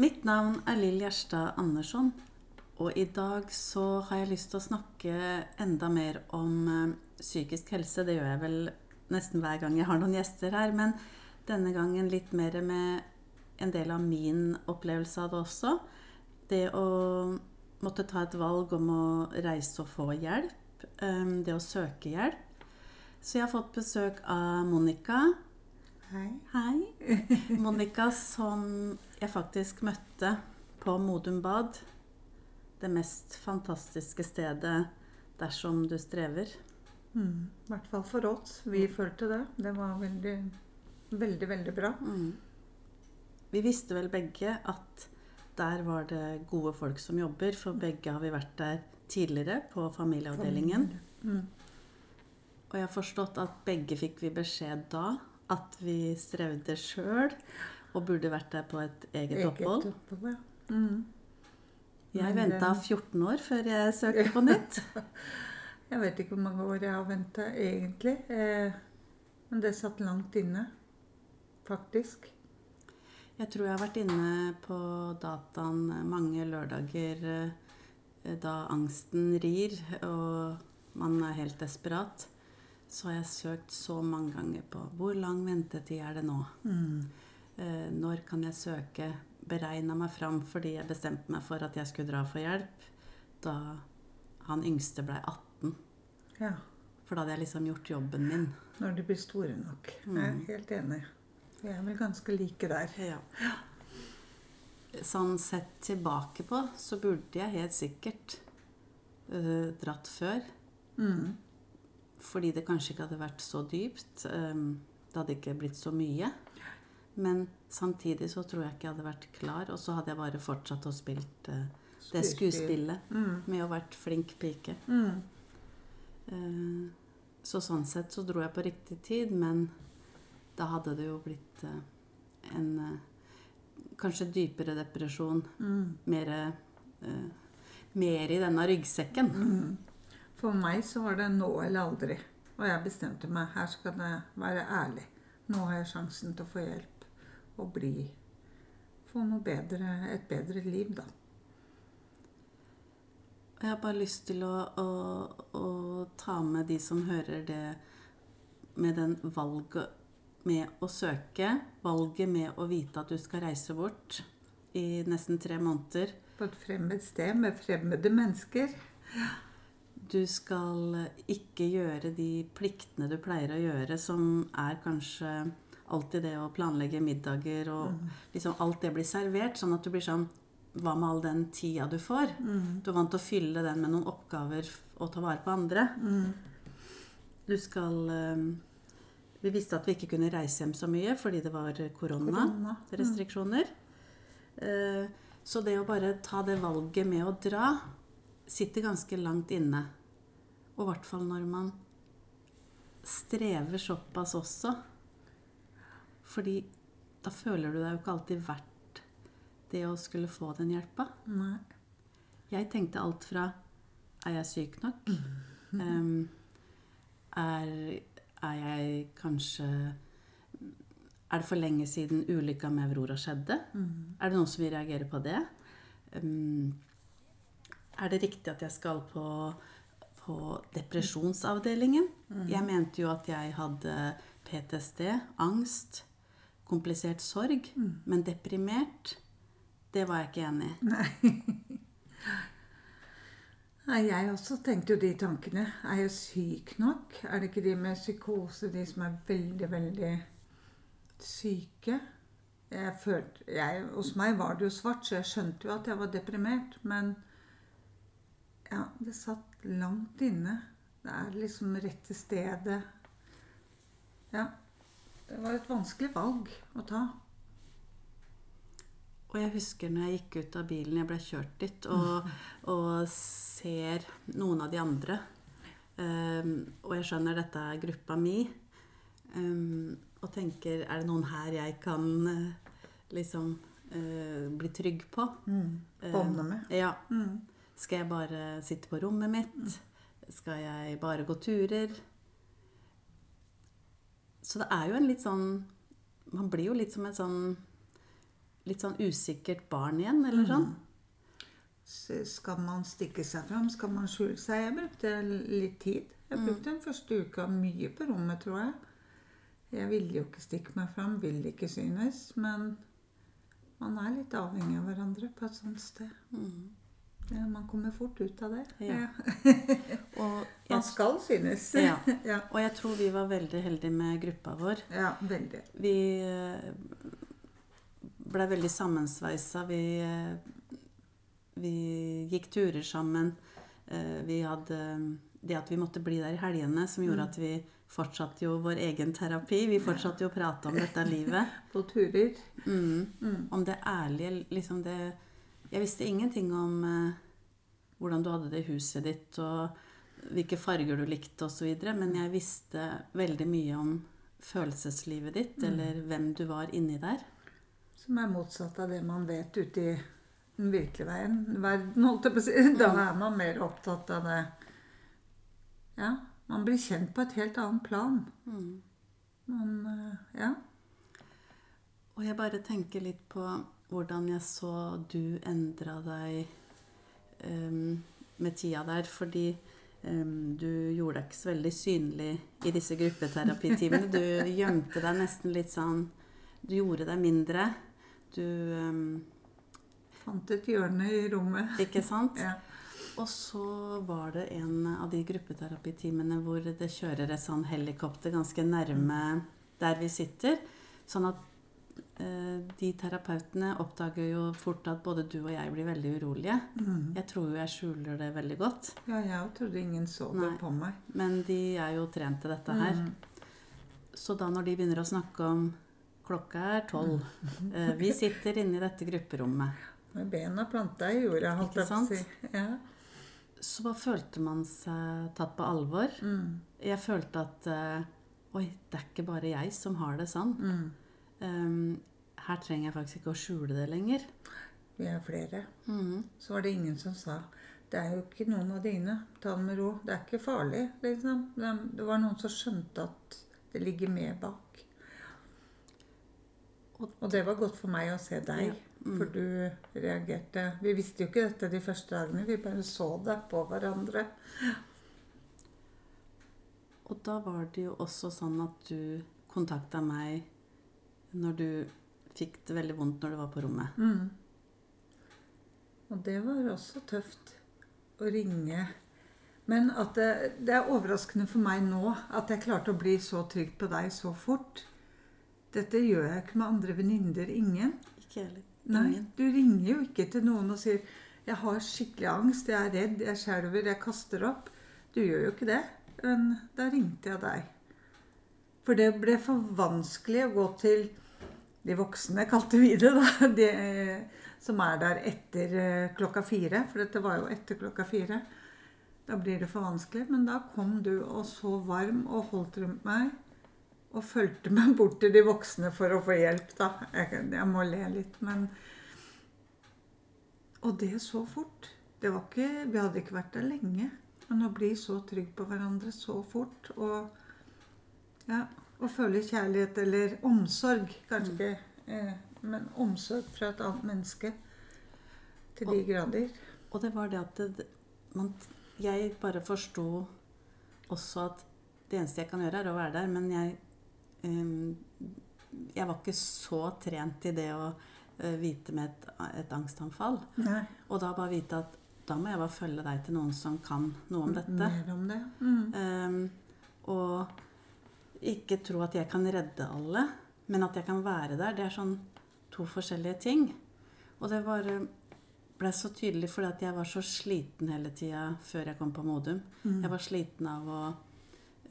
Mitt navn er Lill Gjerstad Andersson, og i dag så har jeg lyst til å snakke enda mer om eh, psykisk helse. Det gjør jeg vel nesten hver gang jeg har noen gjester her, men denne gangen litt mer med en del av min opplevelse av det også. Det å måtte ta et valg om å reise og få hjelp. eh, Det å søke hjelp. Så jeg har fått besøk av Monica. Hei. Hei. Monica som jeg faktisk møtte på Modum Bad. Det mest fantastiske stedet dersom du strever. Mm. I hvert fall for oss. Vi følte det. Det var veldig, veldig, veldig bra. Mm. Vi visste vel begge at der var det gode folk som jobber, for begge har vi vært der tidligere, på familieavdelingen. Mm. Og jeg har forstått at begge fikk vi beskjed da at vi strevde sjøl og burde vært der på et eget opphold. opphold, ja. Mm. Jeg venta eh, 14 år før jeg søkte på nytt. Jeg vet ikke hvor mange år jeg har venta egentlig. Eh, men det satt langt inne, faktisk. Jeg tror jeg har vært inne på dataen mange lørdager eh, da angsten rir og man er helt desperat. Så har jeg søkt så mange ganger på hvor lang ventetid er det nå? Mm. Eh, Når kan jeg søke? Beregna meg fram fordi jeg bestemte meg for at jeg skulle dra for hjelp da han yngste blei 18. Ja. For da hadde jeg liksom gjort jobben min. Når de blir store nok. Jeg er Mm. helt enig. Vi er vel ganske like der. Ja. Sånn sett tilbake på, så burde jeg helt sikkert eh, dratt før. Mm. Fordi det kanskje ikke hadde vært så dypt. Um, det hadde ikke blitt så mye. Men samtidig så tror jeg ikke jeg hadde vært klar. Og så hadde jeg bare fortsatt å spilt eh, det skuespillet Mm. med å vært flink pike. Mm. Uh, så sånn sett så dro jeg på riktig tid, men da hadde det jo blitt uh, en kanskje dypere depresjon. Mm. Mer, mer i denne ryggsekken. Mm. For meg så var det nå eller aldri. Og jeg bestemte meg. Her skal det være ærlig. Nå har jeg sjansen til å få hjelp og bli Få bedre, et bedre liv, da. Jeg har bare lyst til å, å, å ta med de som hører det med den valget med å søke, valget med å vite at du skal reise bort i nesten tre måneder. På et fremmed sted med fremmede mennesker. Du skal ikke gjøre de pliktene du pleier å gjøre, som er kanskje alltid det å planlegge middager og liksom alt det blir servert, sånn at du blir sånn Hva med all den tida du får? Du er vant til å fylle den med noen oppgaver og ta vare på andre. Du skal eh, Vi visste at vi ikke kunne reise hjem så mye fordi det var Korona. koronarestriksjoner. Korona. Så det å bare ta det valget med å dra sitter ganske langt inne. Og i hvert fall når man strever såpass også. Fordi da føler du deg jo ikke alltid verdt det å skulle få den hjelpa. Jeg tenkte alt fra Er jeg syk nok? um, er, er jeg kanskje Er det for lenge siden ulykka med Aurora skjedde? Er det noen som vil reagere på det? Um, er det riktig at jeg skal på, på depresjonsavdelingen? Jeg mente jo at jeg hadde PTSD, angst, komplisert sorg, men deprimert, det var jeg ikke enig i. Nei, jeg også tenkte jo de tankene. Er jeg syk nok? Er det ikke de med psykose, de som er veldig, veldig syke? Jeg følte, jeg, hos meg var det jo svart, så jeg skjønte jo at jeg var deprimert. Men ja, det satt langt inne. Det er liksom rett til stedet. Ja. Det var et vanskelig valg å ta. Og jeg husker når jeg gikk ut av bilen, jeg ble kjørt dit, og, og ser noen av de andre. Um, og jeg skjønner dette er gruppa mi. Um, og tenker er det noen her jeg kan uh, liksom uh, bli trygg på? Eh, Bånde med. Ja. Mm. Skal jeg bare sitte på rommet mitt? Skal jeg bare gå turer? Så det er jo en litt sånn Man blir jo litt som en sånn litt sånn usikkert barn igjen, eller sånn. Så Skal man stikke seg fram? Skal man skjule seg? Jeg brukte litt tid. Jeg brukte den første uka mye på rommet, tror jeg. Jeg ville jo ikke stikke meg fram, ville ikke synes. Men man er litt avhengig av hverandre på et sånt sted. Ja, man kommer fort ut av det. Ja. Man skal synes. Ja. og jeg tror vi var veldig heldige med gruppa vår. Ja, veldig. Vi blei veldig sammensveisa. Vi, eh, vi gikk turer sammen. Eh, Vi hadde det at vi måtte bli der i helgene, som gjorde at vi fortsatte jo vår egen terapi. Vi fortsatte jo å prate om dette livet. På turer. Mm. Om det ærlige liksom det Jeg visste ingenting om eh, hvordan du hadde det i huset ditt, og hvilke farger du likte osv., men jeg visste veldig mye om følelseslivet ditt, eller hvem du var inni der. Som er motsatt av det man vet ute i den virkelige veien, verden, holdt jeg på å si. Da er man mer opptatt av det Ja, man blir kjent på et helt annet plan. Man eh, Ja. Og jeg bare tenker litt på hvordan jeg så du endra deg um, med tida der. Fordi um, du gjorde deg ikke så veldig synlig i disse gruppeterapitimene. Du gjemte deg nesten litt sånn Du gjorde deg mindre. Du um, Fant et hjørne i rommet. Ikke sant? Ja. Og så var det en av de gruppeterapitimene hvor det kjører et sånn helikopter ganske nærme der vi sitter. Sånn at de terapeutene oppdager jo fort at både du og jeg blir veldig urolige. Jeg tror jo jeg skjuler det veldig godt, ja, jeg trodde ingen så det Nei. på meg. men de er jo trent til dette her. Så da når de begynner å snakke om klokka er tolv, Mm. vi sitter inne i dette grupperommet, Med bena planta i jorda, holdt jeg på å si. Ja. så følte man seg tatt på alvor. Mm. Jeg følte at eh, Oi, det er ikke bare jeg som har det sånn. Mm. Um, her trenger jeg faktisk ikke å skjule det lenger. Vi er flere. Mm. Så var det ingen som sa det er jo ikke noen av dine. Ta det med ro. Det er ikke farlig. liksom. Det- var noen som skjønte at det ligger med bak. Og det var godt for meg å se deg, Ja, mm. for du reagerte Vi visste jo ikke dette de første dagene. Vi bare så det på hverandre. Og da var det jo også sånn at du kontakta meg når du fikk det veldig vondt når du var på rommet. Mm. Og det var også tøft å ringe. Men at det, det er overraskende for meg nå at jeg klarte å bli så trygg på deg så fort. Dette gjør jeg ikke med andre venninner. Ingen. Ikke heller. Nei, du ringer jo ikke til noen og sier 'Jeg har skikkelig angst, jeg er redd, jeg skjelver, jeg kaster opp'. Du gjør jo ikke det. Men da ringte jeg deg. For det ble for vanskelig å gå til de voksne, kalte vi det, da. De, eh, som er der etter eh, klokka fire. For dette var jo etter klokka fire. Da blir det for vanskelig. Men da kom du og så varm og holdt rundt meg. Og fulgte meg bort til de voksne for å få hjelp, da. Jeg, jeg må le litt, men Og det så fort. Det var ikke, vi hadde ikke vært der lenge. Men å bli så trygg på hverandre så fort og ja, å føle kjærlighet eller omsorg, kanskje ikke, eh, men omsorg fra et annet menneske til de grader. Og det var det at det, man, jeg bare forsto også at det eneste jeg kan gjøre, er å være der. Men jeg, ehm, jeg var ikke så trent i det å eh, vite med et, et angstanfall. Nei, Og da bare vite at da må jeg bare følge deg til noen som kan noe om dette. mer om det. Mm. Ehm, og ikke tro at jeg kan redde alle, men at jeg kan være der. Det er sånn to forskjellige ting. Og det bare ble så tydelig fordi at jeg var så sliten hele tida før jeg kom på Modum. Mm. Jeg var sliten av å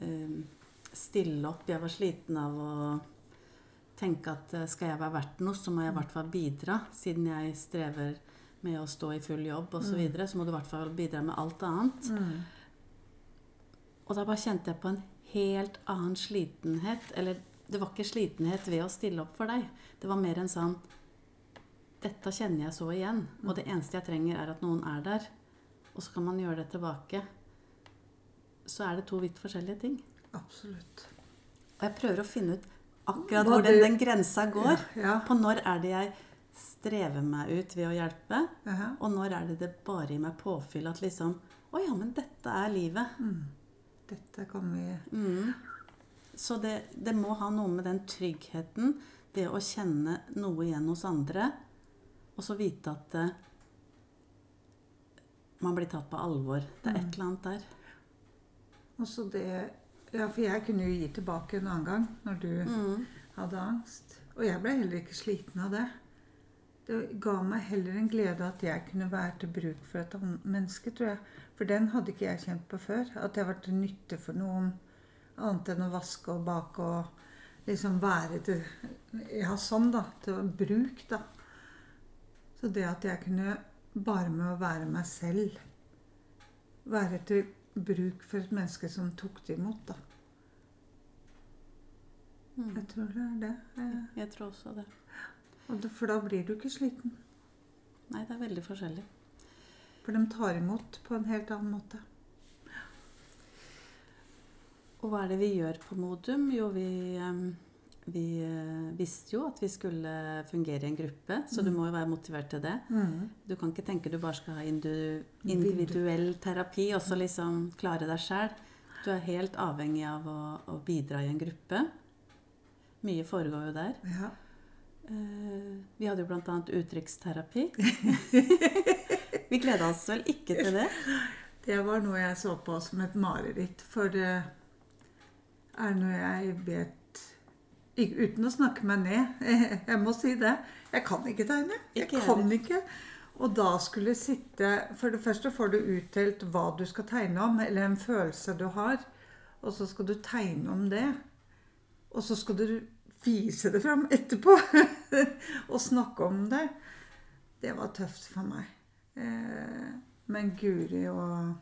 um, stille opp. Jeg var sliten av å tenke at eh, skal jeg være verdt noe, så må jeg i hvert fall bidra. Siden jeg strever med å stå i full jobb osv., så, videre, så må du i hvert fall bidra med alt annet. Mm. Og da bare kjente jeg på en helt annen slitenhet. Eller det var ikke slitenhet ved å stille opp for deg. Det var mer en sånn Dette kjenner jeg så igjen. Og det eneste jeg trenger, er at noen er der. Og så kan man gjøre det tilbake. Så er det to vidt forskjellige ting. Absolutt. Og jeg prøver å finne ut akkurat hvor den, den grensa går. Ja, ja. På når er det jeg strever meg ut ved å hjelpe? Jaha. Og når er det det bare gir meg påfyll at liksom Å ja, men dette er livet. Mm. Dette kan vi Mm. Så det, det må ha noe med den tryggheten, det å kjenne noe igjen hos andre, og så vite at uh, man blir tatt på alvor. Det er et eller annet der. Og så det Ja, for jeg kunne jo gi tilbake en annen gang når du Mm. hadde angst. Og jeg ble heller ikke sliten av det. Det ga meg heller en glede at jeg kunne være til bruk for et annet menneske, tror jeg. For den hadde ikke jeg kjent på før. At jeg var til nytte for noen annet enn å vaske og bake og liksom være til Ja, sånn, da. Til bruk, da. Så det at jeg kunne bare med å være meg selv være til bruk for et menneske som tok det imot, da. Mm. Jeg tror det er det. Jeg- Jeg tror også det. Og det, for da blir du ikke sliten. Nei, det er veldig forskjellig. For de tar imot på en helt annen måte. Og hva er det vi gjør på Modum? Jo, vi, vi eh, visste jo at vi skulle fungere i en gruppe, så du må jo være motivert til det. Du kan ikke tenke du bare skal ha individuell terapi og så liksom klare deg sjæl. Du er helt avhengig av å, å bidra i en gruppe. Mye foregår jo der. Ja. Eh, vi hadde jo bl.a. uttrykksterapi. vi gleda oss vel ikke til det? Det var noe jeg så på som et mareritt. For det er noe jeg vet Uten å snakke meg ned. Jeg må si det. Jeg kan ikke tegne. Jeg Ikke kan heller. ikke. Og da skulle sitte For det første får du utdelt hva du skal tegne om, eller en følelse du har. Og så skal du tegne om det. Og så skal du vise det fram etterpå. og snakke om det. Det var tøft for meg. Eh, men Guri og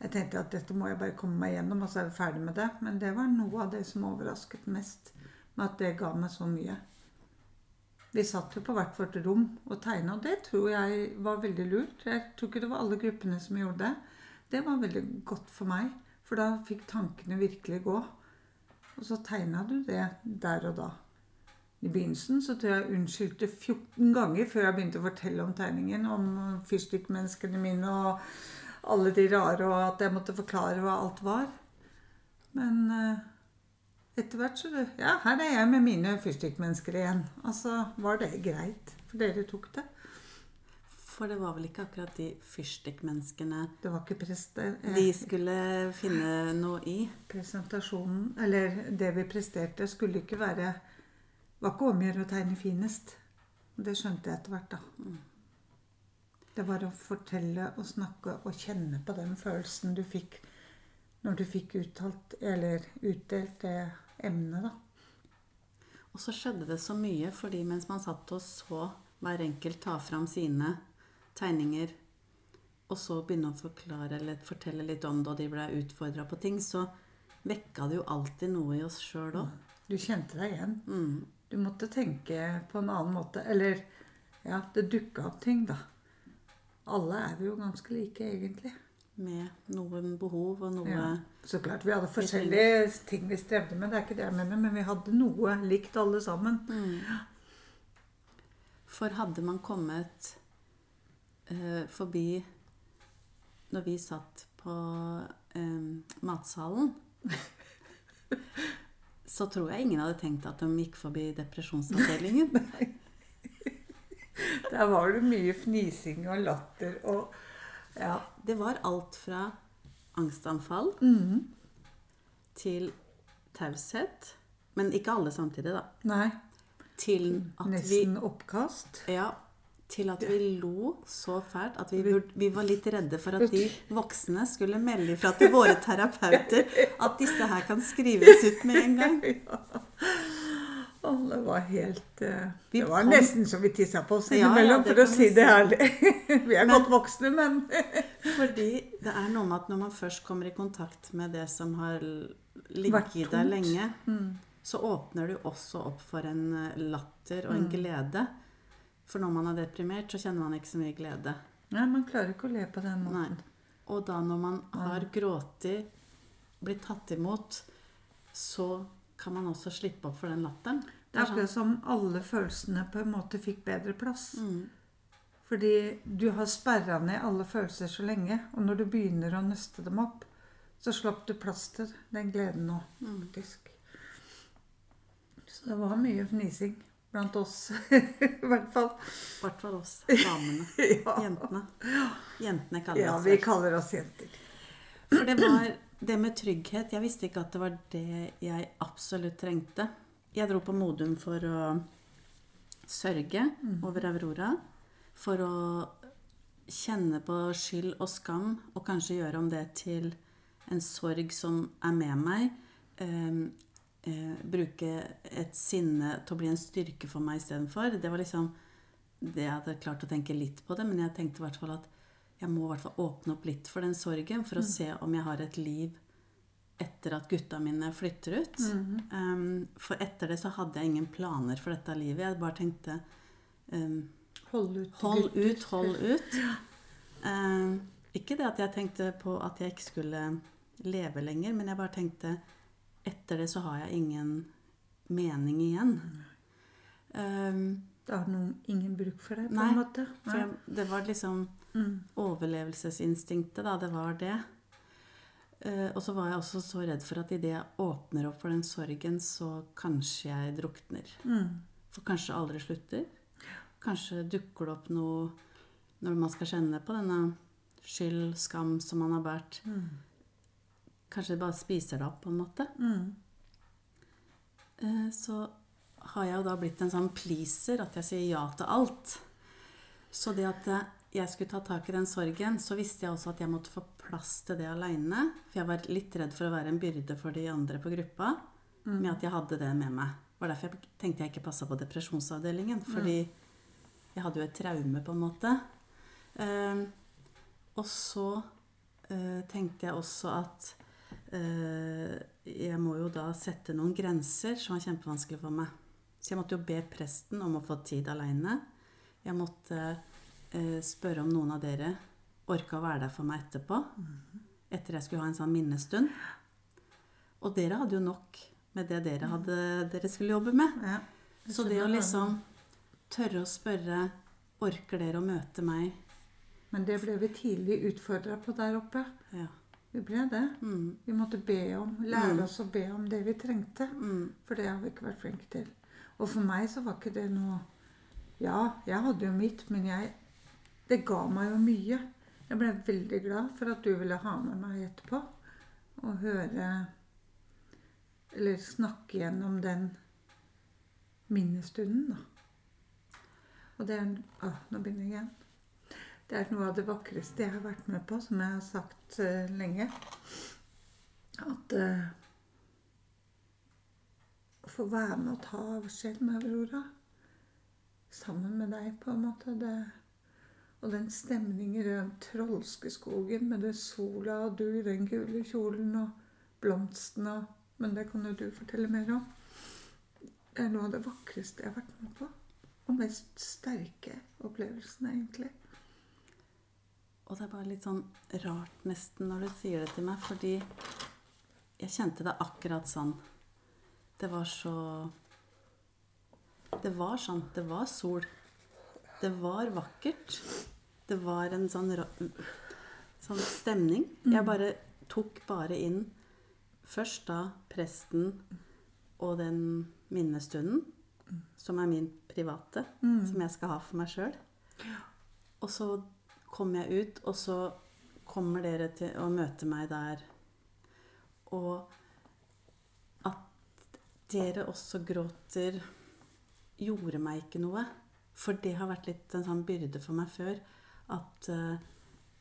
Jeg tenkte at dette må jeg bare komme meg gjennom, og så er vi ferdig med det. Men det var noe av det som overrasket mest. Med at det ga meg så mye. Vi satt jo på hvert vårt rom og tegna, og det tror jeg var veldig lurt. Jeg tror ikke det var alle gruppene som gjorde det. Det var veldig godt for meg, for da fikk tankene virkelig gå. Og så tegna du det der og da. I begynnelsen så tror jeg unnskyldte 14 ganger før jeg begynte å fortelle om tegningen. Om fyrstikkmenneskene mine og alle de rare, og at jeg måtte forklare hva alt var. Men eh, etter hvert så Ja, her er jeg med mine fyrstikkmennesker igjen. Altså, var det greit? For dere tok det. For det var vel ikke akkurat de fyrstikkmenneskene Det var ikke prester. eh, de skulle finne noe i. Presentasjonen, eller det vi presterte, skulle ikke være Var ikke om å gjøre å tegne finest. Det skjønte jeg etter hvert, da. Det var å fortelle og snakke og kjenne på den følelsen du fikk når du fikk uttalt, eller utdelt det emnet, da. Og så skjedde det så mye, fordi mens man satt og så hver enkelt ta fram sine tegninger, og så begynne å forklare eller fortelle litt om det, og de ble utfordra på ting, så vekka det jo alltid noe i oss sjøl òg. Du kjente deg igjen. Mm. Du måtte tenke på en annen måte. Eller ja, det dukka opp ting, da. Alle er vi jo ganske like, egentlig. Med noen behov og noe Ja. Så klart vi hadde forskjellige ting vi strevde med, det er ikke det jeg mener, men vi hadde noe likt alle sammen. For hadde man kommet eh, forbi når vi satt på eh, matsalen Så tror jeg ingen hadde tenkt at de gikk forbi depresjonsavdelingen. Der var det mye fnising og latter og Ja. Det var alt fra angstanfall Mhm. til taushet. Men ikke alle samtidig, da. Nei. Til at vi Nesten oppkast. Ja, til at vi lo så fælt at vi, vi var litt redde for at de voksne skulle melde ifra til våre terapeuter at disse her kan skrives ut med en gang. Å, det var helt eh, Det var nesten så vi tissa på oss Ja, ja, innimellom, for å si det ærlig. Vi er Men- godt voksne, men Fordi det er noe med at når man først kommer i kontakt med det som har ligget i deg lenge, Mm. så åpner du også opp for en eh, latter og en Mm. glede. For når man er deprimert, så kjenner man ikke så mye glede. Nei, man klarer ikke å le på den Nei. måten. Og da når man har grått, blitt tatt imot, så kan man også slippe opp for den latteren. Det er akkurat som alle følelsene på en måte fikk bedre plass. Mm. Fordi du har sperra ned alle følelser så lenge, og når du begynner å nøste dem opp, så slapp du plass til den gleden nå, Mm. Så det var mye fnising blant oss, i hvert fall. I hvert fall oss damene. Ja, Jentene. Jentene kaller ja oss vi kaller oss jenter. For det var det med trygghet. Jeg visste ikke at det var det jeg absolutt trengte. Jeg dro på Modum for å sørge over Aurora. For å kjenne på skyld og skam, og kanskje gjøre om det til en sorg som er med meg. Eh, bruke et sinne til å bli en styrke for meg istedenfor. Det var liksom det jeg hadde klart å tenke litt på det, men jeg tenkte i hvert fall at jeg må i hvert fall åpne opp litt for den sorgen for å se om jeg har et liv etter at gutta mine flytter ut. um, for etter det så hadde jeg ingen planer for dette livet. Jeg bare tenkte um, Hold ut. Hold gutter. ut, hold ut. Um, ikke det at jeg tenkte på at jeg ikke skulle leve lenger, men jeg bare tenkte etter det så har jeg ingen mening igjen. Um, Da har noen ingen bruk for deg, på Nei, en måte. for jeg, det var liksom Mm. overlevelsesinstinktet, da. Det var det. Uh, og så var jeg også så redd for at idet jeg åpner opp for den sorgen, så kanskje jeg drukner. Mm. For kanskje aldri slutter. Kanskje dukker det opp noe når man skal kjenne på denne skyld, skam som man har båret. Mm. Kanskje det bare spiser det opp, på en måte. Mm. Eh, så har jeg jo da blitt en sånn pleaser, at jeg sier ja til alt. Så det at eh, jeg skulle ta tak i den sorgen, så visste jeg også at jeg måtte få plass til det aleine. For jeg var litt redd for å være en byrde for de andre på gruppa med at jeg hadde det med meg. Det var derfor jeg tenkte jeg ikke passa på depresjonsavdelingen. Fordi jeg hadde jo et traume, på en måte. Eh, og så eh, tenkte jeg også at jeg må jo da sette noen grenser som var kjempevanskelig for meg. Så jeg måtte jo be presten om å få tid aleine. Jeg måtte eh, spørre om noen av dere orka å være der for meg etterpå. Etter jeg skulle ha en sånn minnestund. Og dere hadde jo nok med det dere, hadde, dere skulle jobbe med. Ja. Så det å liksom tørre å spørre Orker dere å møte meg? Men det ble vi tidlig utfordra på der oppe. Ja. Vi ble det. Mm, Vi måtte be om, lære Mm. oss å be om det vi trengte. mm, For det har vi ikke vært flinke til. Og for meg så var ikke det noe Ja, jeg hadde jo mitt, men jeg Det ga meg jo mye. Jeg ble veldig glad for at du ville ha med meg etterpå. Og høre Eller snakke gjennom den minnestunden, da. Og det er Å, nå begynner jeg igjen. Det er noe av det vakreste jeg har vært med på, som jeg har sagt uh, lenge. At uh, å få være med og ta avskjed med Aurora. Sammen med deg, på en måte. Det, og den stemningen i den trolske skogen med det sola og du i den gule kjolen og blomstene og Men det kan jo du fortelle mer om. Det er noe av det vakreste jeg har vært med på. Og mest sterke opplevelsen, egentlig. Og det er bare litt sånn rart nesten når du sier det til meg, fordi jeg kjente det akkurat sånn. Det var så Det var sånn. Det var sol. Det var vakkert. Det var en sånn, sånn stemning. Jeg bare tok bare inn først da presten og den minnestunden, som er min private, som jeg skal ha for meg sjøl. Og så kom jeg ut, og så kommer dere til å møte meg der. Og at dere også gråter, gjorde meg ikke noe. For det har vært litt en sånn byrde for meg før. At uh,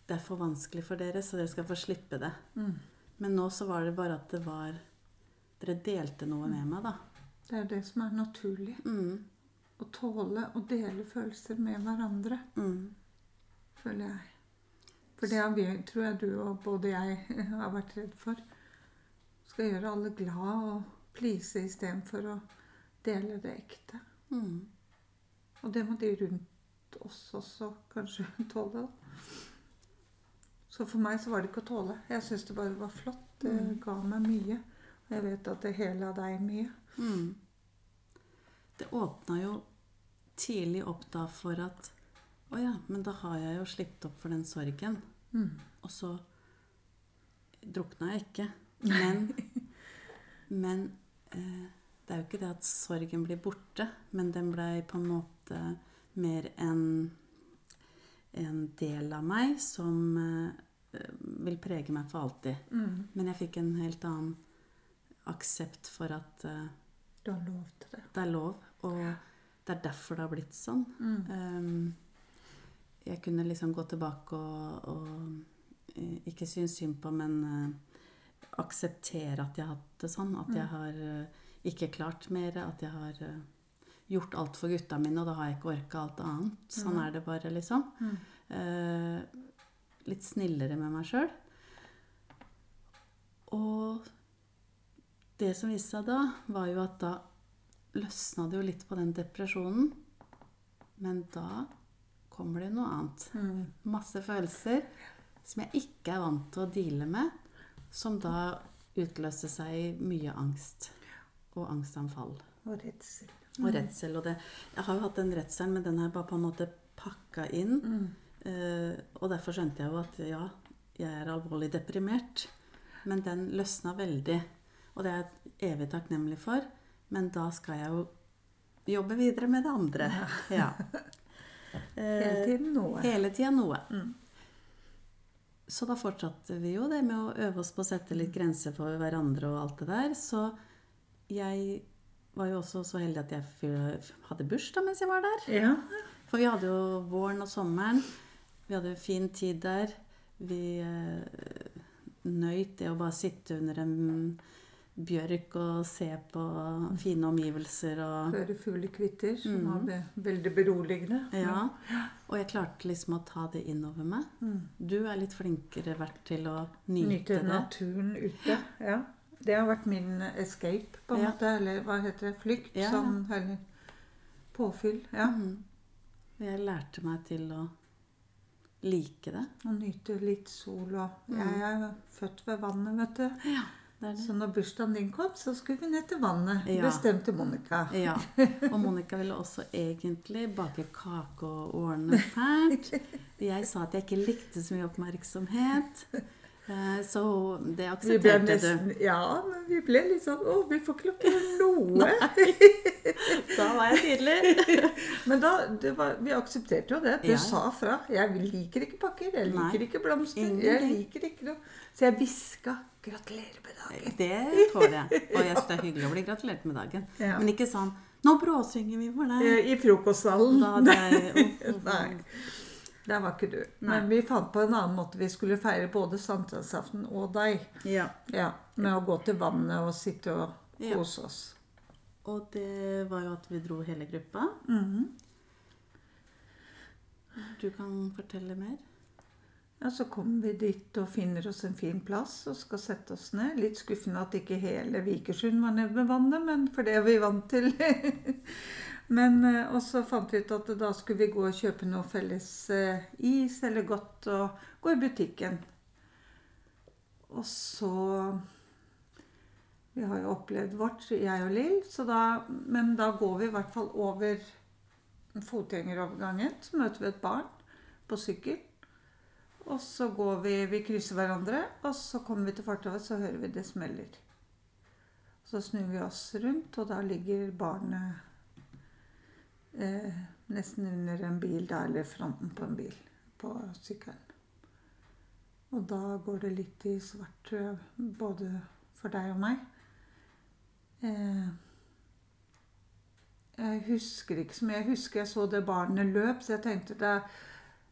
det er for vanskelig for dere, så dere skal få slippe det. Men nå så var det bare at det var Dere delte noe med meg, da. Det er det som er naturlig. Mm, Å tåle å dele følelser med hverandre, mm, føler jeg. For det har vi, tror jeg du og både jeg har vært redd for. Skal gjøre alle glad og please istedenfor å dele det ekte. mm. Og det må de rundt oss også kanskje tåle. Så for meg så var det ikke å tåle. Jeg syns det bare var flott. Det ga meg mye. Og jeg vet at det hele av deg mye. Mm. det åpna jo tidlig opp da for at Å ja, men da har jeg jo slitt opp for den sorgen. Mm. Og så drukna jeg ikke. Men, men eh, det er jo ikke det at sorgen blir borte, men den blei på en måte mer en, en del av meg som eh, vil prege meg for alltid. Mm. Men jeg fikk en helt annen aksept for at eh, Du har lov til det. det er lov, og det er derfor det har blitt sånn. Mm. Um, jeg kunne liksom gå tilbake og, og eh, ikke synes synd på, men uh, akseptere at jeg har hatt det sånn. At jeg Mm. har uh, ikke klart mer. At jeg har uh, gjort alt for gutta mine, og da har jeg ikke orka alt annet. Sånn mm. er det bare, liksom. Mm. Litt snillere med meg sjøl. Og det som viste seg da, var jo at da løsna det jo litt på den depresjonen. Men da kommer det noe annet. Mm. Masse følelser som jeg ikke er vant til å deale med, som da utløste seg i mye angst og angstanfall. Og redsel. Og redsel. Og det, jeg har jo hatt den redselen, men den jeg bare på en måte pakka inn. Mm. Uh, og derfor skjønte jeg jo at ja, jeg er alvorlig deprimert. Men den løsna veldig. Og det er jeg evig takknemlig for. Men da skal jeg jo jobbe videre med det andre. Ja. Hele Eh, tiden noe. Hele tida noe. Mm. Så da fortsatte vi jo det med å øve oss på å sette litt grenser for hverandre og alt det der. Så jeg var jo også så heldig at jeg hadde bursdag mens jeg var der. Ja. For vi hadde jo våren og sommeren. Vi hadde jo fin tid der. Vi eh, nøyt det å bare sitte under en bjørk og se på fine omgivelser og Høre fuglekvitter, som Mm. var veldig beroligende. Ja. Og jeg klarte liksom å ta det innover meg. Mm. Du er litt flinkere vært til å nyte, Nyte det. naturen ute. Ja. Det har vært min escape, på en Ja. måte. Eller hva heter det? Flykt. Ja, ja. Sånn, eller påfyll. Ja. Mm. Jeg lærte meg til å like det. Og nyte litt sol og Mm. Jeg er født ved vannet, vet du. Det det. Så når bursdagen din kom, så skulle vi ned til vannet. Ja. Bestemte Monica. Ja. Og Monica ville også egentlig bake kake og ordne fælt. Jeg sa at jeg ikke likte så mye oppmerksomhet. Eh, Så det aksepterte nesten, du. Ja, men vi ble litt sånn Å, vi får ikke lov til noe. Da var jeg tydelig. Men da, det var, vi aksepterte jo det. Du Ja, sa fra. Jeg liker ikke pakker, jeg Nei. liker ikke blomster. Jeg Ingenting. liker ikke noe. Så jeg hviska 'gratulerer med dagen'. Det tåler jeg. Og jeg synes det er hyggelig å bli gratulert med dagen. Ja. Men ikke sånn 'Nå bråsynger vi for deg'. Eh, I frokostsalen. Da hadde jeg oh, oh, Nei. Der var ikke du. Men vi fant på en annen måte. Vi skulle feire både sankthansaften og deg. Ja. Ja, Med å gå til vannet og sitte og kose oss. Og det var jo at vi dro hele gruppa. Mhm. Du kan fortelle mer. Ja, Så kommer vi dit og finner oss en fin plass og skal sette oss ned. Litt skuffende at ikke hele Vikersund var nede med vannet, men for det er vi vant til. men, eh, Og så fant vi ut at da skulle vi gå og kjøpe noe felles eh, is eller godt og gå i butikken. Og så Vi har jo opplevd vårt, jeg og Lill, da, men da går vi i hvert fall over fotgjengerovergangen. Så møter vi et barn på sykkel. Og så går vi, vi krysser hverandre, og så kommer vi til fortauet, så hører vi det smeller. Så snur vi oss rundt, og da ligger barnet eh, nesten under en bil, da, eller fronten på en bil på sykkelen. Og da går det litt i svart, både for deg og meg. Eh, jeg husker ikke så mye. Jeg husker jeg så det barnet løp, så jeg tenkte det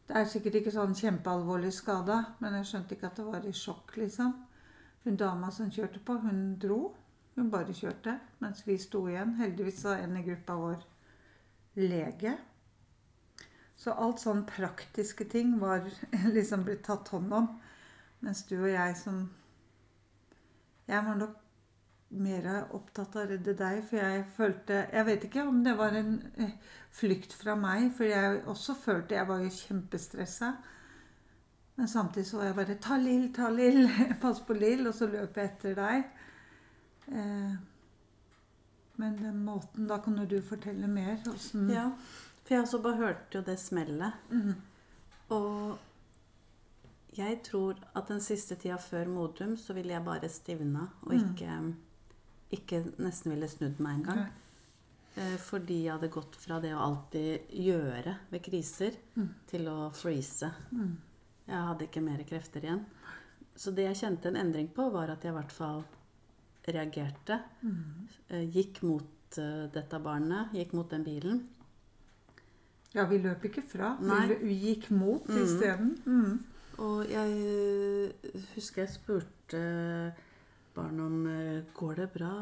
det er sikkert ikke sånn kjempealvorlig skada, men jeg skjønte ikke at det var i sjokk, liksom. Hun dama som kjørte på, hun dro. Hun bare kjørte, mens vi sto igjen. Heldigvis var en i gruppa vår lege. Så alt sånn praktiske ting var liksom blitt tatt hånd om. Mens du og jeg som Jeg var nok mer opptatt av å redde deg, for jeg følte Jeg vet ikke om det var en eh, flykt fra meg, for jeg også følte Jeg var jo kjempestressa. Men samtidig så jeg bare 'Ta Lill, ta Lill', pass på Lill, og så løp jeg etter deg. Eh, Men den måten Da kan jo du fortelle mer. Hvordan Ja, for jeg også bare hørte jo det smellet. Mm. Og jeg tror at den siste tida før Modum så ville jeg bare stivna og Mm. ikke, ikke nesten ville snudd meg engang. Nei. Eh, Fordi jeg hadde gått fra det å alltid gjøre ved kriser Mm. til å freeze. Mm. Jeg hadde ikke mer krefter igjen. Så det jeg kjente en endring på, var at jeg i hvert fall reagerte. Mm. Gikk mot eh, dette barnet, gikk mot den bilen. Ja, vi løp ikke fra. Nei. Vi, gikk mot Mm. isteden. Mm. Og jeg eh, husker jeg spurte barnet om Går det bra?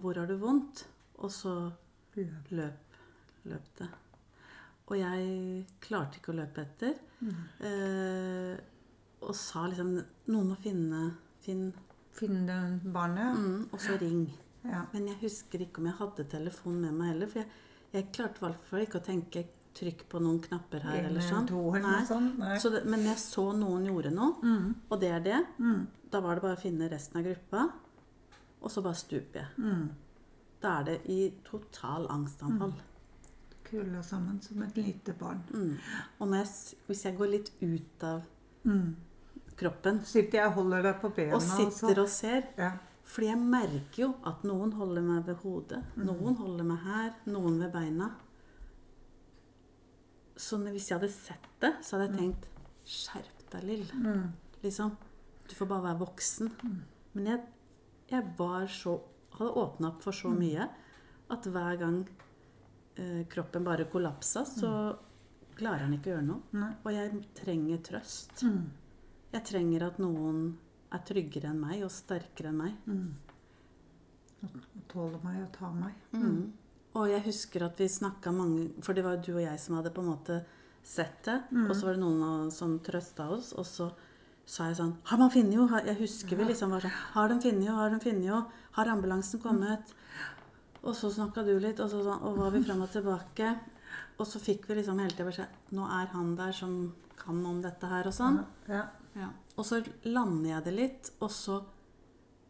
Hvor har du vondt? Og så løp, løp det. Og jeg klarte ikke å løpe etter. Mm. Eh, og sa liksom Noen må finne Finn Finne barnet. mm, Og så ring. Ja. Men jeg husker ikke om jeg hadde telefon med meg heller. For jeg, jeg klarte i hvert fall ikke å tenke trykk på noen knapper her eller sånn. eller Nei. noe sånt. Nei. Så det, men jeg så noen gjorde noe, Mm. og det er det. Mm. Da var det bare å finne resten av gruppa, og så bare stuper jeg. Mm. Da er det i total angstanfall. Krølla sammen som et lite barn. Mm. Og jeg, hvis jeg går litt ut av Mm. Kroppen Sitter jeg og holder deg på bena og sitter og ser ja. Fordi jeg merker jo at noen holder meg ved hodet, Mm. noen holder meg her, noen ved beina. Så hvis jeg hadde sett det, så hadde jeg tenkt Skjerp deg, Lill. Mm. Liksom. Du får bare være voksen. Men jeg, jeg var så Hadde åpna opp for så mye at hver gang eh, kroppen bare kollapsa, så klarer han ikke å gjøre noe. Nei. Og jeg trenger trøst. Mm. Jeg trenger at noen er tryggere enn meg og sterkere enn meg. Mm. Og tåler meg og tar meg. Mm. Og jeg husker at vi snakka mange For det var jo du og jeg som hadde på en måte sett det. Mm. Og så var det noen som trøsta oss. Og så sa jeg sånn Har man funnet jo? Jeg husker vi liksom var sånn Har de funnet jo? Har de funnet jo? Har ambulansen kommet? Og så snakka du litt, og så sånn, og var vi frem og tilbake. Og så fikk vi liksom hele tida beskjed Nå er han der som kan om dette her, og sånn. Ja. Ja. Og så lander jeg det litt, og så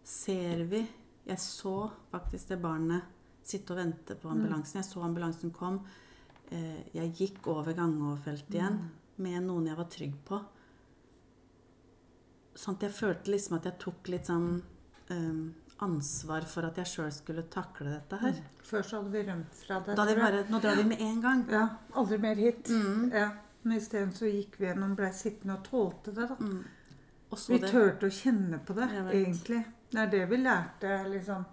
ser vi Jeg så faktisk det barnet sitte og vente på ambulansen. Jeg så ambulansen kom. Eh, Jeg gikk over gangoverfeltet igjen med noen jeg var trygg på. Sånn at jeg følte liksom at jeg tok litt sånn eh, ansvar for at jeg sjøl skulle takle dette her. Før så hadde vi rømt fra det. Da jeg. bare Nå drar vi med en gang. Ja, aldri mer hit. Mm. Ja. Men isteden så gikk vi gjennom, ble sittende og tålte det. da. Mm. Vi det turte å kjenne på det, egentlig. Det er det vi lærte. liksom,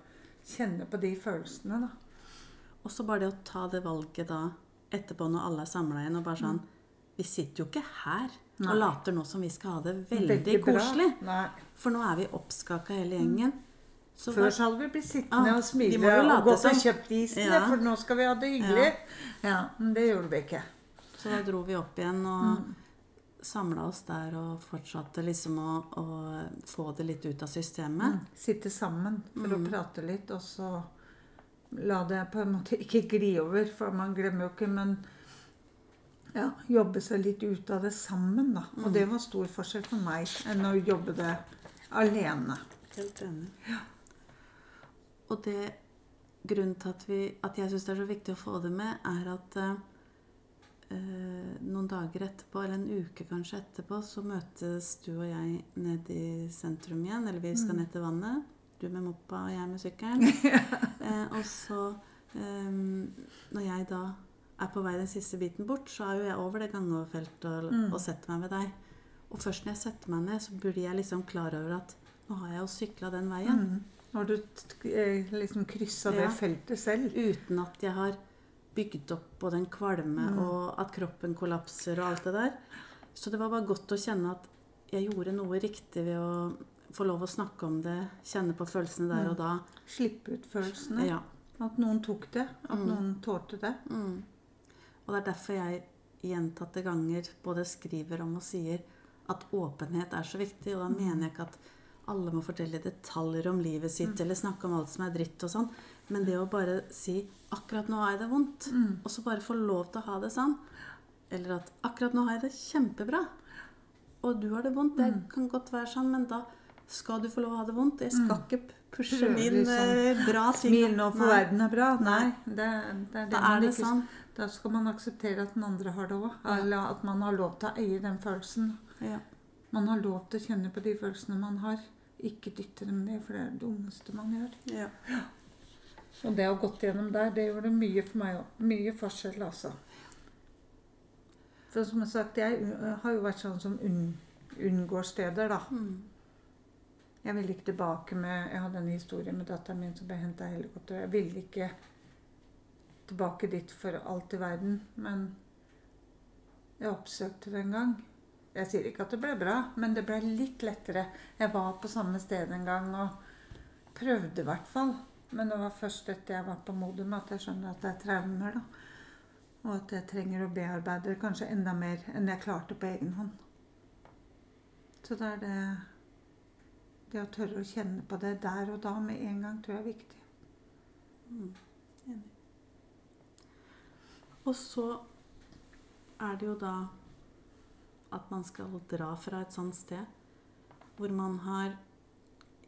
Kjenne på de følelsene, da. Og så bare det å ta det valget da etterpå når alle er samla igjen og bare sånn Vi sitter jo ikke her Nei. og later nå som vi skal ha det veldig, veldig koselig. For nå er vi oppskaka hele gjengen. Så Før så hadde vi blitt sittende Ah, og smile og gått og kjøpt isen, Ja. for nå skal vi ha det hyggelig. Ja, Men det gjorde vi ikke. Så da dro vi opp igjen og samla oss der og fortsatte liksom å, å få det litt ut av systemet. Mm. Sitte sammen for Mm. å prate litt, og så la det på en måte ikke gli over, for man glemmer jo ikke, men ja, jobbe seg litt ut av det sammen, da. Og det var stor forskjell for meg enn å jobbe det alene. Helt enig. Og det grunnen til at, vi, at jeg syns det er så viktig å få det med, er at eh, noen dager etterpå, eller en uke kanskje etterpå, så møtes du og jeg ned i sentrum igjen. Eller vi skal ned til vannet. Du med moppa og jeg med sykkelen. eh, og så, eh, når jeg da er på vei den siste biten bort, så er jo jeg over det gangoverfeltet og, Mm. og setter meg ved deg. Og først når jeg setter meg ned, så blir jeg liksom klar over at nå har jeg jo sykla den veien. Mm. Når du eh, liksom kryssa det feltet selv? Uten at jeg har bygd opp og den kvalme Mm. og at kroppen kollapser og alt det der. Så det var bare godt å kjenne at jeg gjorde noe riktig ved å få lov å snakke om det, kjenne på følelsene der Mm. og da. Slippe ut følelsene? Ja. At noen tok det? At Mm. noen tålte det? Mm. Og det er derfor jeg gjentatte ganger både skriver om og sier at åpenhet er så viktig. Og da mener jeg ikke at alle må fortelle detaljer om livet sitt eller snakke om alt som er dritt og sånn. Men det å bare si 'akkurat nå har jeg det vondt', Mm. og så bare få lov til å ha det sånn. Eller at 'akkurat nå har jeg det kjempebra', og du har det vondt. Det Mm. kan godt være sånn, men da skal du få lov å ha det vondt. Jeg skal Mm. ikke pushe min liksom. bra ting. Smil nå, for Nei, verden er bra. Nei, det, det er det Da er det ikke- sånn. Da skal man akseptere at den andre har det òg. Ja. Eller at man har lov til å eie den følelsen. Ja. Man har lov til å kjenne på de følelsene man har. Ikke dytte dem ned, for det er det dummeste man gjør. Ja. Og det å ha gått gjennom der, det gjorde mye for meg òg. Mye forskjell, altså. For som jeg sagt, jeg uh, har jo vært sånn som unn, unngår steder, da. Mm. Jeg ville ikke tilbake med Jeg hadde en historie med datteren min som ble henta i helikopter. Jeg ville ikke tilbake dit for alt i verden, men jeg oppsøkte det en gang. Jeg sier ikke at det ble bra, men det ble litt lettere. Jeg var på samme sted en gang og prøvde i hvert fall. Men det var først etter jeg var på Modum at jeg skjønner at det er traumer. da. Og at jeg trenger å bearbeide det kanskje enda mer enn jeg klarte på egen hånd. Så da er det det å tørre å kjenne på det der og da med en gang tror jeg er viktig. Mm. Enig. Og så er det jo da at man skal dra fra et sånt sted hvor man har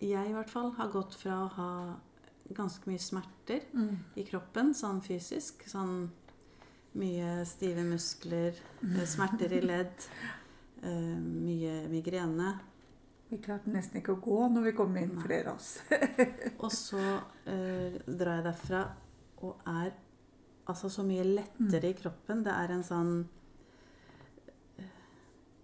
Jeg i hvert fall har gått fra å ha ganske mye smerter i kroppen, sånn fysisk. Sånn mye stive muskler, eh, smerter i ledd, uh, mye migrene. Vi klarte nesten ikke å gå når vi kom inn, flere av oss. Og så uh, drar jeg derfra og er altså så mye lettere i kroppen. Det er en sånn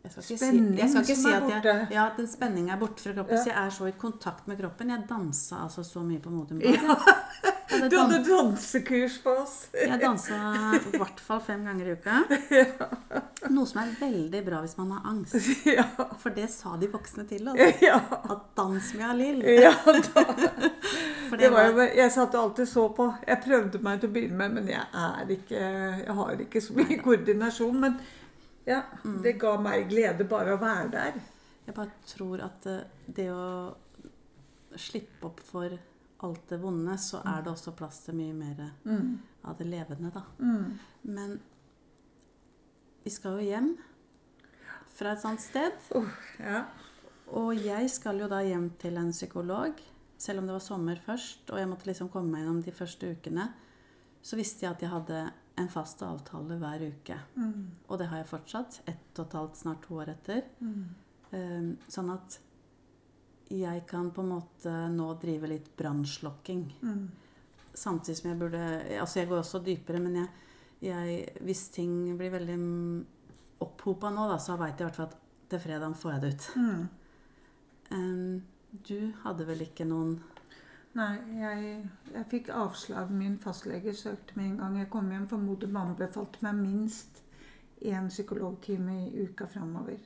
jeg skal ikke Spenning si, jeg skal ikke som si at jeg, ja, at den spenninga er borte fra kroppen. Ja. Så jeg er så i kontakt med kroppen. Jeg dansa altså så mye på Modum Bad. Ja. hadde Du hadde dansekurs på oss. Jeg dansa i hvert fall fem ganger i uka. Noe som er veldig bra hvis man har angst. Ja. For det sa de voksne til oss. ja. At dans med Alil. ja. Det var jo, jeg satt og alltid så på. Jeg prøvde meg til å begynne med, men jeg ikke Jeg har ikke så mye koordinasjon. Men ja, Mm. det ga meg glede bare å være der. Jeg bare tror at eh, det å slippe opp for alt det vonde, så er det også plass til mye mer Mm. av det levende, da. Mm. Men vi skal jo hjem fra et sånt sted. Uh, ja. Og jeg skal jo da hjem til en psykolog, selv om det var sommer først, og jeg måtte liksom komme meg gjennom de første ukene. Så visste jeg at jeg hadde en fast avtale hver uke. Mm. Og det har jeg fortsatt. Ett og et halvt, snart to år etter. Mm. Um, sånn at jeg kan på en måte nå drive litt brannslokking. Mm. Samtidig som jeg burde Altså, jeg går også dypere, men jeg, jeg Hvis ting blir veldig opphopa nå, da, så veit jeg i hvert fall at til fredagen får jeg det ut. Mm. Um, du hadde vel ikke noen Nei, jeg, jeg fikk avslag. Min fastlege søkte med en gang jeg kom hjem, for Modum anbefalte meg minst én psykologtime i uka framover.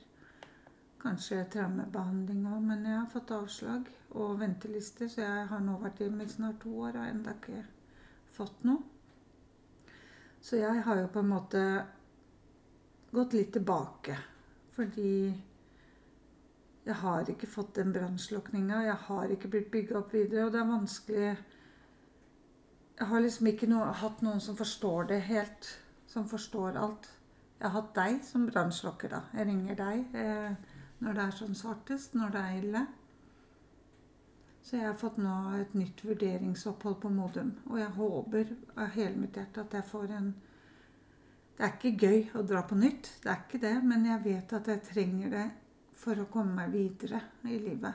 Kanskje traumebehandling òg, men jeg har fått avslag og venteliste, så jeg har nå vært hjemme i snart to år og ennå ikke fått noe. Så jeg har jo på en måte gått litt tilbake, fordi jeg har ikke fått den brannslukninga. Jeg har ikke blitt bygga opp videre, og det er vanskelig Jeg har liksom ikke noe, hatt noen som forstår det helt. Som forstår alt. Jeg har hatt deg som brannslokker, da. Jeg ringer deg eh, når det er sånn svartest, når det er ille. Så jeg har fått nå et nytt vurderingsopphold på Modum. Og jeg håper av hele mitt hjerte at jeg får en Det er ikke gøy å dra på nytt, det er ikke det, men jeg vet at jeg trenger det for å komme meg videre i livet.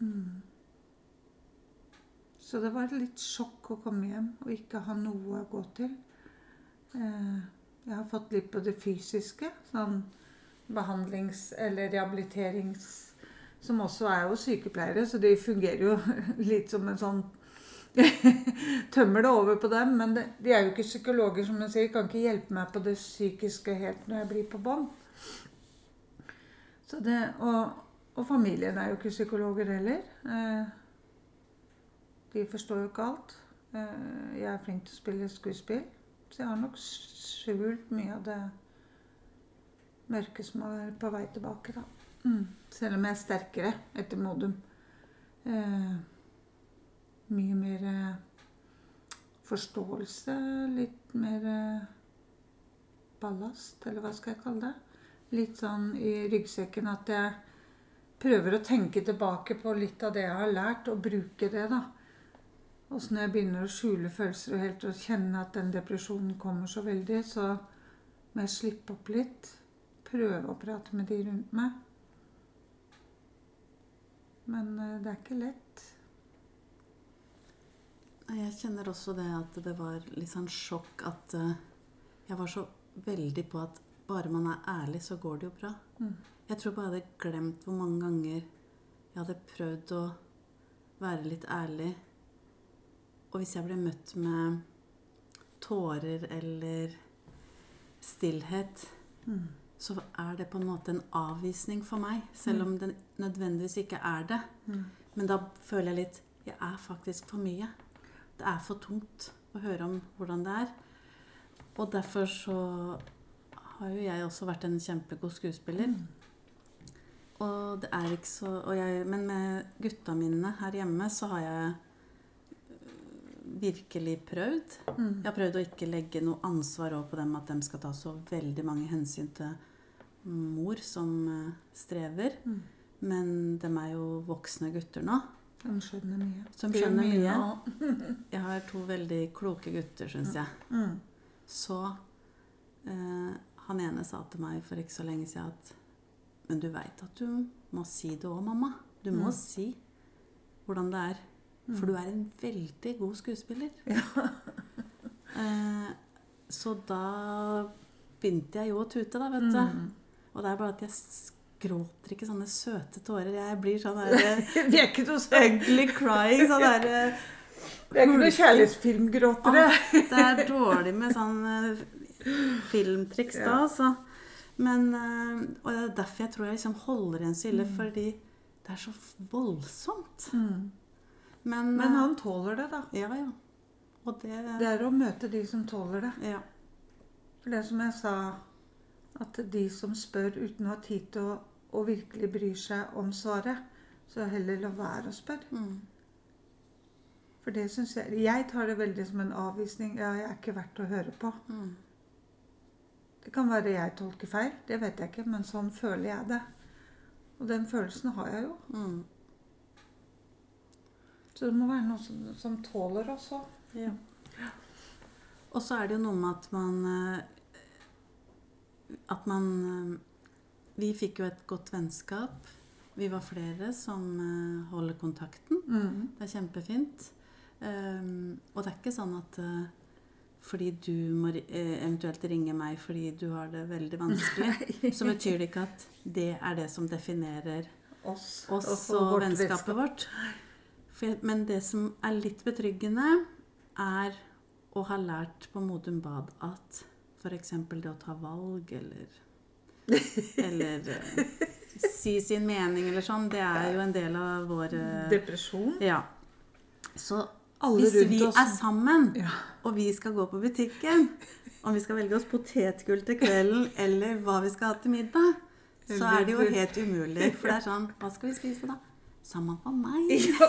Mm. Så det var litt sjokk å komme hjem og ikke ha noe å gå til. Eh, Jeg har fått litt på det fysiske, sånn behandlings- eller rehabiliterings... Som også er jo sykepleiere, så de fungerer jo litt som en sånn Tømmer det over på dem. Men de er jo ikke psykologer, som jeg sier. Kan ikke hjelpe meg på det psykiske helt når jeg blir på bånn. Det, og, og familien er jo ikke psykologer heller. Eh, de forstår jo ikke alt. Eh, jeg er flink til å spille skuespill, så jeg har nok skjult mye av det mørke som er på vei tilbake. da. Mm. Selv om jeg er sterkere etter Modum. Eh, mye mer eh, forståelse, litt mer eh, ballast, eller hva skal jeg kalle det litt sånn i ryggsekken at jeg prøver å tenke tilbake på litt av det jeg har lært, og bruke det, da. Og så når jeg begynner å skjule følelser og helt å kjenne at den depresjonen kommer så veldig, så må jeg slippe opp litt. Prøve å prate med de rundt meg. Men eh, det er ikke lett. Jeg kjenner også det at det var litt sånn sjokk at eh, jeg var så veldig på at bare man er ærlig, så går det jo bra. Mm. Jeg tror bare jeg hadde glemt hvor mange ganger jeg hadde prøvd å være litt ærlig. Og hvis jeg ble møtt med tårer eller stillhet, Mm. så er det på en måte en avvisning for meg. Selv om det nødvendigvis ikke er det. Mm. Men da føler jeg litt Jeg er faktisk for mye. Det er for tungt å høre om hvordan det er. Og derfor så har jo jeg også vært en kjempegod skuespiller. Og det er ikke så jeg, Men med gutta mine her hjemme så har jeg øh, virkelig prøvd. Mm. Jeg har prøvd å ikke legge noe ansvar over på dem at de skal ta så veldig mange hensyn til mor som eh, strever. Mm. Men de er jo voksne gutter nå. De skjønner mye. Som er skjønner mye. Jeg har to veldig kloke gutter, syns jeg. Mm. Så eh, han ene sa til meg for ikke så lenge siden at Men du veit at du må si det òg, mamma. Du må Mm. si hvordan det er. For du er en veldig god skuespiller. eh, så da begynte jeg jo å tute, da, vet du. Mm. Og det er bare at jeg gråter ikke sånne søte tårer. Jeg blir sånn der Vi er ikke noe sånn ugly crying. Sånn der eh, Vi er ikke noe kjærlighetsfilmgråtere. Det er dårlig med sånn eh, filmtriks da, altså. Men, eh, og det er derfor jeg tror jeg liksom holder igjen så ille, fordi det er så voldsomt. Mm. Men, Men eh, han tåler det, da. Ja, ja. Det, Det er å møte de som tåler det. Ja. For det som jeg sa, at de som spør uten å ha tid til å, å virkelig bry seg om svaret, så heller la være å spørre. Mm. For det syns jeg Jeg tar det veldig som en avvisning. Ja, jeg er ikke verdt å høre på. Mm. Det kan være jeg tolker feil, det vet jeg ikke, men sånn føler jeg det. Og den følelsen har jeg jo. Mm. Så det må være noe som, som tåler også. Ja. Og så er det jo noe med at man eh, At man eh, Vi fikk jo et godt vennskap. Vi var flere som eh, holder kontakten. Mm. Det er kjempefint. Um, og det er ikke sånn at fordi du må eh, eventuelt ringe meg fordi du har det veldig vanskelig, så betyr det ikke at det er det som definerer Oss, oss og og vårt vennskapet vårt. For, men det som er litt betryggende, er å ha lært på Modum Bad at f.eks. det å ta valg eller Eller eh, si sin mening eller sånn, det er jo en del av vår Depresjon. Ja. Så Alle hvis vi er sammen, Ja. og vi skal gå på butikken Om vi skal velge oss potetgull til kvelden, eller hva vi skal ha til middag, så er det jo helt umulig. For det er sånn Hva skal vi spise, da? Samme for meg. Ja.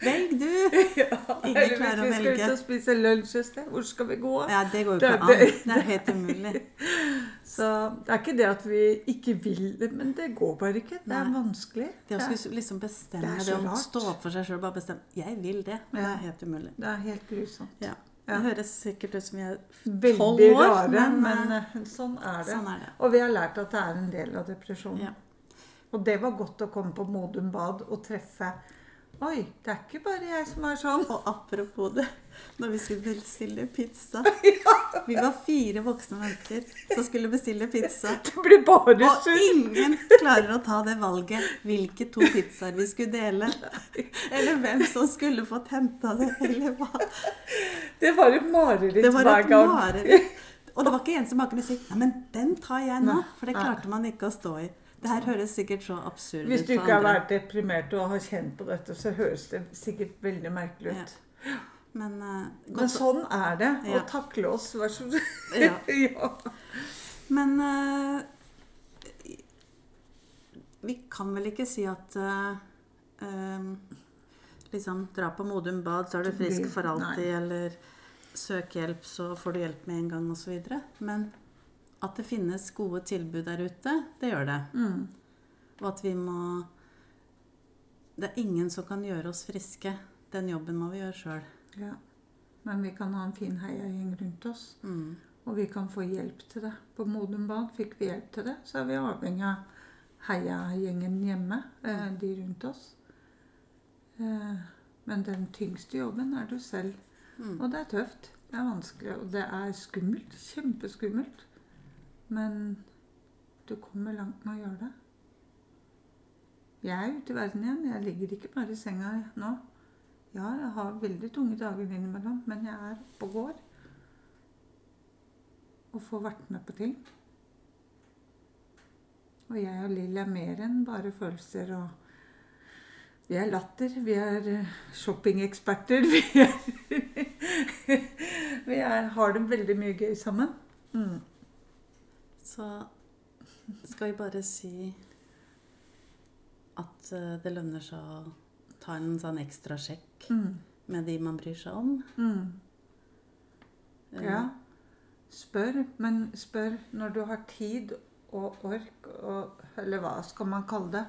Velg du! ja. Ingen klarer å hvis vi skal velge. ut og spise lunsj et sted, hvor skal vi gå? Ja, det går jo Det- ikke an. det- Det er helt umulig. Så det er ikke det at vi ikke vil det, men det går bare ikke. Det er Nei. vanskelig. Det å skulle liksom bestemme det er det, å stå opp for seg sjøl, bare bestemme Jeg vil det. Det Ja. er helt umulig. det er helt grusomt. Ja. Det høres sikkert ut som vi er tolv år, rare, men, men, eh, eh, sånn er det. sånn er det. Og vi har lært at det er en del av depresjonen. Ja. Og det var godt å komme på Modum Bad og treffe Oi, det er ikke bare jeg som er sånn. Og apropos det, når vi skulle bestille pizza Vi var fire voksne mennesker som skulle bestille pizza. Det blir bare Og ingen klarer å ta det valget hvilke to pizzaer vi skulle dele. Eller hvem som skulle fått henta det, eller hva. Det var et mareritt hver gang. mareritt. Og det var ikke en som bare kunne si Nei, men den tar jeg nå. For det klarte man ikke å stå i. Det her høres sikkert så absurd ut. Hvis du ikke har vært deprimert og har kjent på dette, så høres det sikkert veldig merkelig ut. Men, uh, Men sånn er det. Å Ja. takle oss. Vær så snill. Ja. ja. Men uh, vi kan vel ikke si at uh, liksom dra på Modum Bad, så er du frisk for alltid, nei. eller søk hjelp, så får du hjelp med en gang, osv. Men at det finnes gode tilbud der ute, det gjør det. Mm. Og at vi må Det er ingen som kan gjøre oss friske. Den jobben må vi gjøre sjøl. Ja. Men vi kan ha en fin heiagjeng rundt oss. Mm. Og vi kan få hjelp til det. På Modum Bad fikk vi hjelp til det. Så er vi avhengig av heiagjengen hjemme, eh, de rundt oss. Eh, men den tyngste jobben er du selv. Mm. Og det er tøft. Det er vanskelig, og det er skummelt. Kjempeskummelt. Men du kommer langt med å gjøre det. Jeg er ute i verden igjen. Jeg ligger ikke bare i senga nå. Ja, jeg har veldig tunge dager innimellom, men jeg er oppe og går. Og får vært med på ting. Og jeg og Lill er mer enn bare følelser og Vi er latter. Vi er eh, shoppingeksperter. Vi, er, vi er, har det veldig mye gøy sammen. Mm. Så skal vi bare si at eh, det lønner seg å ta en sånn ekstra sjekk Mm. med de man bryr seg om. Mm. Eh, Ja. Spør, men spør når du har tid og ork, og, eller hva skal man kalle det,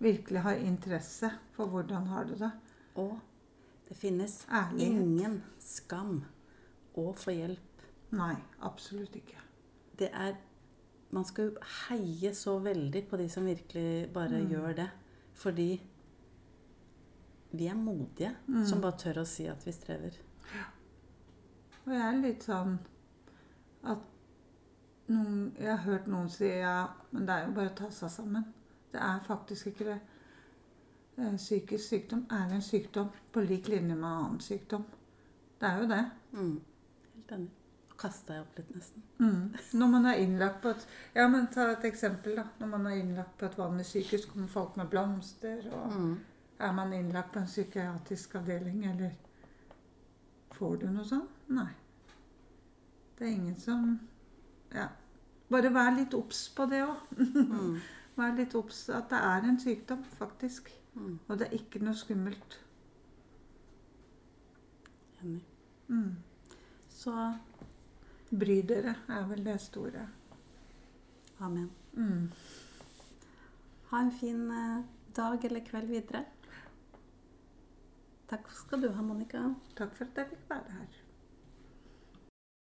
virkelig har interesse for hvordan har du det. Og det finnes Ærlighet. ingen skam å få hjelp. Nei, absolutt ikke. Det er Man skal jo heie så veldig på de som virkelig bare Mm. gjør det. Fordi vi er modige Mm. som bare tør å si at vi strever. Og jeg er litt sånn at noen, Jeg har hørt noen si ja, men det er jo bare å ta seg sammen. Det er faktisk ikke det. Eh, Psykisk sykdom er en sykdom på lik linje med annen sykdom. Det er jo det. Mm. Helt enig. Kasta jeg opp litt, nesten. Mm. Når man er innlagt på et Ja, men ta et eksempel, da. Når man er innlagt på et vanlig sykehus, kommer folk med blomster, og Mm. er man innlagt på en psykiatrisk avdeling, eller Får du noe sånt? Nei. Det er ingen som Ja. Bare vær litt obs på det òg. Mm. Vær litt obs at det er en sykdom, faktisk. Mm. Og det er ikke noe skummelt. Enig. Mm. Så Bry dere er vel det store. amen. Mm. Ha en fin eh, dag eller kveld videre. Takk skal du ha, Monica. Takk for at jeg fikk være her.